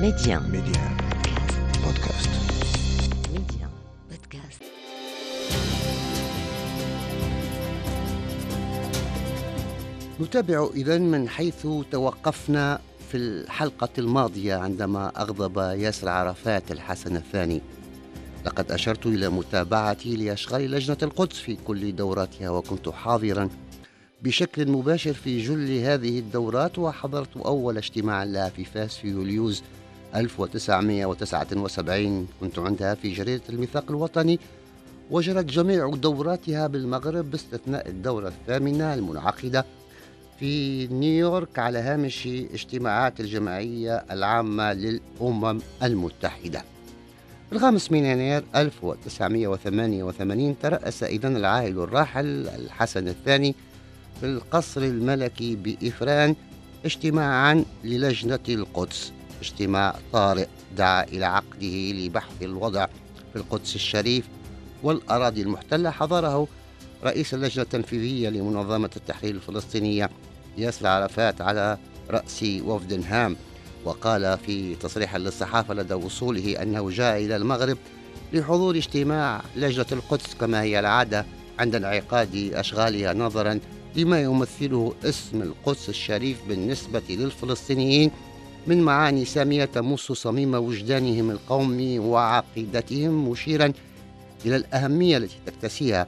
Média. Média. Podcast. Média. Podcast. نتابع إذا من حيث توقفنا في الحلقة الماضية عندما أغضب ياسر عرفات الحسن الثاني لقد أشرت إلى متابعتي لأشغال لجنة القدس في كل دوراتها وكنت حاضرا بشكل مباشر في جل هذه الدورات وحضرت أول اجتماع لها في فاس في يوليوز 1979 كنت عندها في جريدة الميثاق الوطني وجرت جميع دوراتها بالمغرب باستثناء الدورة الثامنة المنعقدة في نيويورك على هامش اجتماعات الجمعية العامة للأمم المتحدة. الخامس من يناير 1988 ترأس إذا العائل الراحل الحسن الثاني في القصر الملكي بإفران اجتماعا للجنة القدس. اجتماع طارئ دعا إلى عقده لبحث الوضع في القدس الشريف والأراضي المحتلة. حضره رئيس اللجنة التنفيذية لمنظمة التحرير الفلسطينية ياسر عرفات على رأس وفد هام وقال في تصريح للصحافة لدى وصوله أنه جاء إلى المغرب لحضور اجتماع لجنة القدس كما هي العادة عند انعقاد أشغالها نظرا لما يمثله اسم القدس الشريف بالنسبة للفلسطينيين. من معاني سامية تمس صميم وجدانهم القومي وعقيدتهم مشيرا إلى الأهمية التي تكتسيها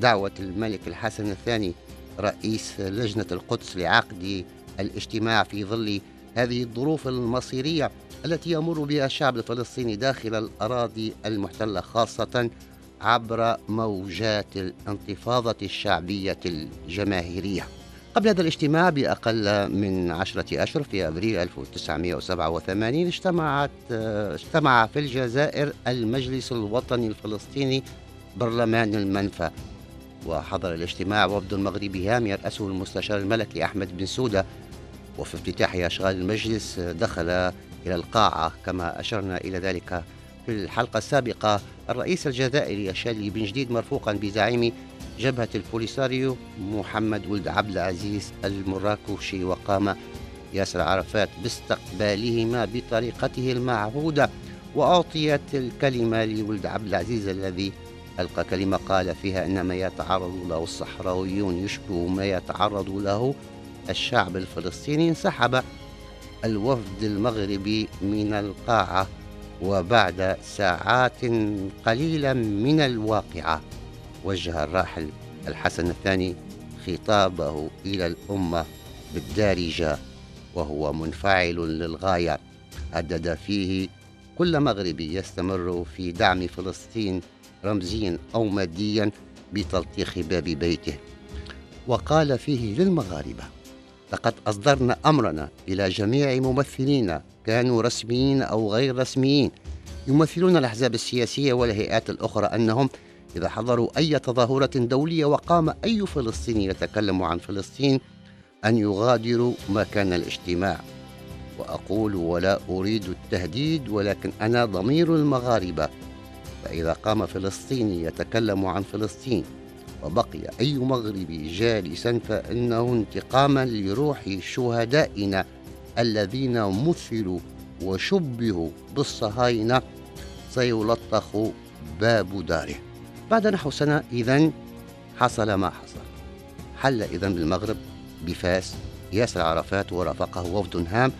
دعوة الملك الحسن الثاني رئيس لجنة القدس لعقد الاجتماع في ظل هذه الظروف المصيرية التي يمر بها الشعب الفلسطيني داخل الأراضي المحتلة خاصة عبر موجات الانتفاضة الشعبية الجماهيرية. قبل هذا الاجتماع بأقل من عشرة أشهر في أبريل 1987 اجتمعت اجتمع في الجزائر المجلس الوطني الفلسطيني برلمان المنفى. وحضر الاجتماع وفد المغربي هام يرأسه المستشار الملكي أحمد بن سودة. وفي افتتاح أشغال المجلس دخل إلى القاعة كما أشرنا إلى ذلك في الحلقة السابقة. الرئيس الجزائري الشادي بن جديد مرفوقا بزعيم جبهة البوليساريو محمد ولد عبد العزيز المراكشي وقام ياسر عرفات باستقبالهما بطريقته المعهودة وأعطيت الكلمة لولد عبد العزيز الذي ألقى كلمة قال فيها إن ما يتعرض له الصحراويون يشبه ما يتعرض له الشعب الفلسطيني انسحب الوفد المغربي من القاعة وبعد ساعات قليلة من الواقعة. وجه الراحل الحسن الثاني خطابه إلى الأمة بالدارجة وهو منفعل للغاية. هدد فيه كل مغربي يستمر في دعم فلسطين رمزيا أو ماديا بتلطيخ باب بيته. وقال فيه للمغاربة لقد أصدرنا أمرنا إلى جميع ممثلين كانوا رسميين أو غير رسميين يمثلون الأحزاب السياسية والهيئات الأخرى أنهم إذا حضروا أي تظاهرة دولية وقام أي فلسطيني يتكلم عن فلسطين أن يغادروا مكان الاجتماع. وأقول ولا أريد التهديد ولكن أنا ضمير المغاربة. فإذا قام فلسطيني يتكلم عن فلسطين وبقي أي مغربي جالسا فإنه انتقاما لروح شهدائنا الذين مثلوا وشبهوا بالصهاينة سيلطخ باب داره. بعد نحو سنة إذا حصل ما حصل. حل إذا بالمغرب بفاس ياسر عرفات ورافقه وفد هام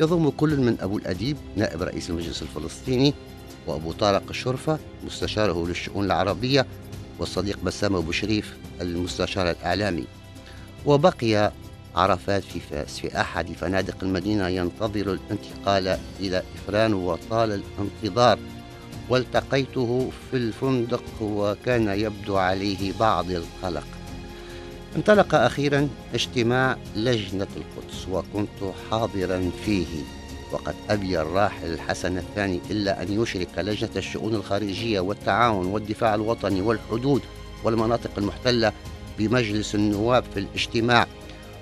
يضم كل من أبو الأديب نائب رئيس المجلس الفلسطيني وأبو طارق الشرفة مستشاره للشؤون العربية والصديق بسام أبو شريف المستشار الإعلامي. وبقي عرفات في فاس. في أحد فنادق المدينة ينتظر الانتقال إلى إفران وطال الانتظار. والتقيته في الفندق وكان يبدو عليه بعض القلق. انطلق أخيرا اجتماع لجنة القدس وكنت حاضرا فيه. وقد أبي الراحل الحسن الثاني إلا أن يشرك لجنة الشؤون الخارجية والتعاون والدفاع الوطني والحدود والمناطق المحتلة بمجلس النواب في الاجتماع.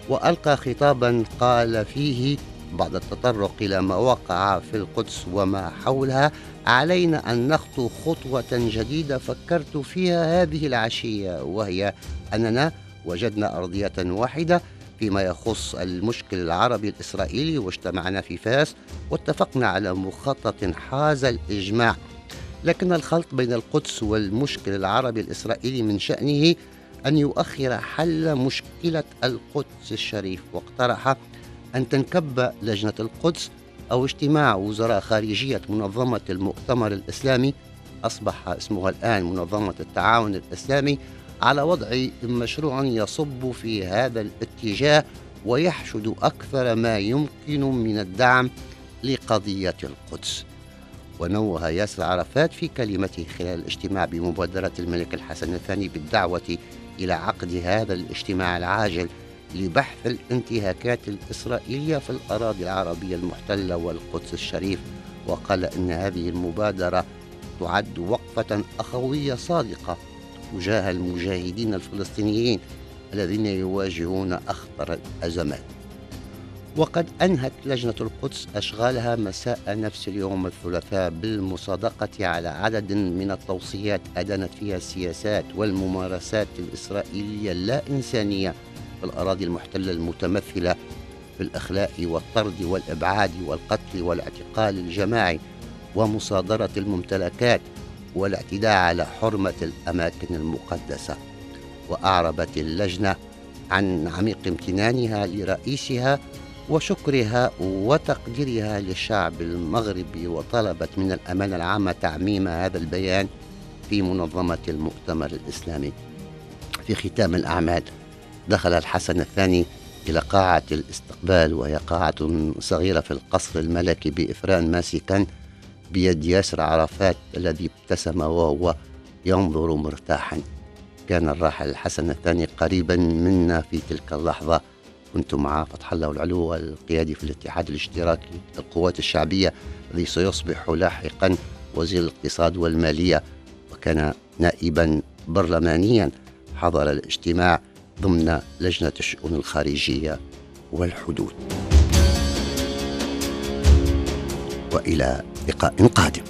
وألقى خطابا قال فيه بعد التطرق إلى ما وقع في القدس وما حولها علينا أن نخطو خطوة جديدة فكرت فيها هذه العشية وهي أننا وجدنا أرضية واحدة فيما يخص المشكل العربي الإسرائيلي واجتمعنا في فاس واتفقنا على مخطط حاز الإجماع. لكن الخلط بين القدس والمشكل العربي الإسرائيلي من شأنه أن يؤخر حل مشكلة القدس الشريف واقترح أن تنكب لجنة القدس أو اجتماع وزراء خارجية منظمة المؤتمر الإسلامي أصبح اسمها الآن منظمة التعاون الإسلامي على وضع مشروع يصب في هذا الاتجاه ويحشد أكثر ما يمكن من الدعم لقضية القدس. ونوه ياسر عرفات في كلمته خلال الاجتماع بمبادرة الملك الحسن الثاني بالدعوة إلى عقد هذا الاجتماع العاجل لبحث الانتهاكات الإسرائيلية في الأراضي العربية المحتلة والقدس الشريف وقال إن هذه المبادرة تعد وقفة أخوية صادقة تجاه المجاهدين الفلسطينيين الذين يواجهون أخطر الأزمات. وقد أنهت لجنة القدس أشغالها مساء نفس اليوم الثلاثاء بالمصادقة على عدد من التوصيات أدانت فيها السياسات والممارسات الإسرائيلية اللا إنسانية الأراضي المحتلة المتمثلة في الإخلاء والطرد والإبعاد والقتل والاعتقال الجماعي ومصادرة الممتلكات والاعتداء على حرمة الأماكن المقدسة. وأعربت اللجنة عن عميق امتنانها لرئيسها وشكرها وتقديرها للشعب المغربي وطلبت من الأمانة العامة تعميم هذا البيان في منظمة المؤتمر الإسلامي. في ختام الأعمال دخل الحسن الثاني إلى قاعة الاستقبال وهي قاعة صغيرة في القصر الملكي بإفران ماسكا بيد ياسر عرفات الذي ابتسم وهو ينظر مرتاحا. كان الراحل الحسن الثاني قريبا منا في تلك اللحظة. كنت مع فتح الله العلو القيادي في الاتحاد الاشتراكي للقوات الشعبية الذي سيصبح لاحقا وزير الاقتصاد والمالية. وكان نائبا برلمانيا. حضر الاجتماع ضمن لجنة الشؤون الخارجية والحدود. وإلى لقاء قادم.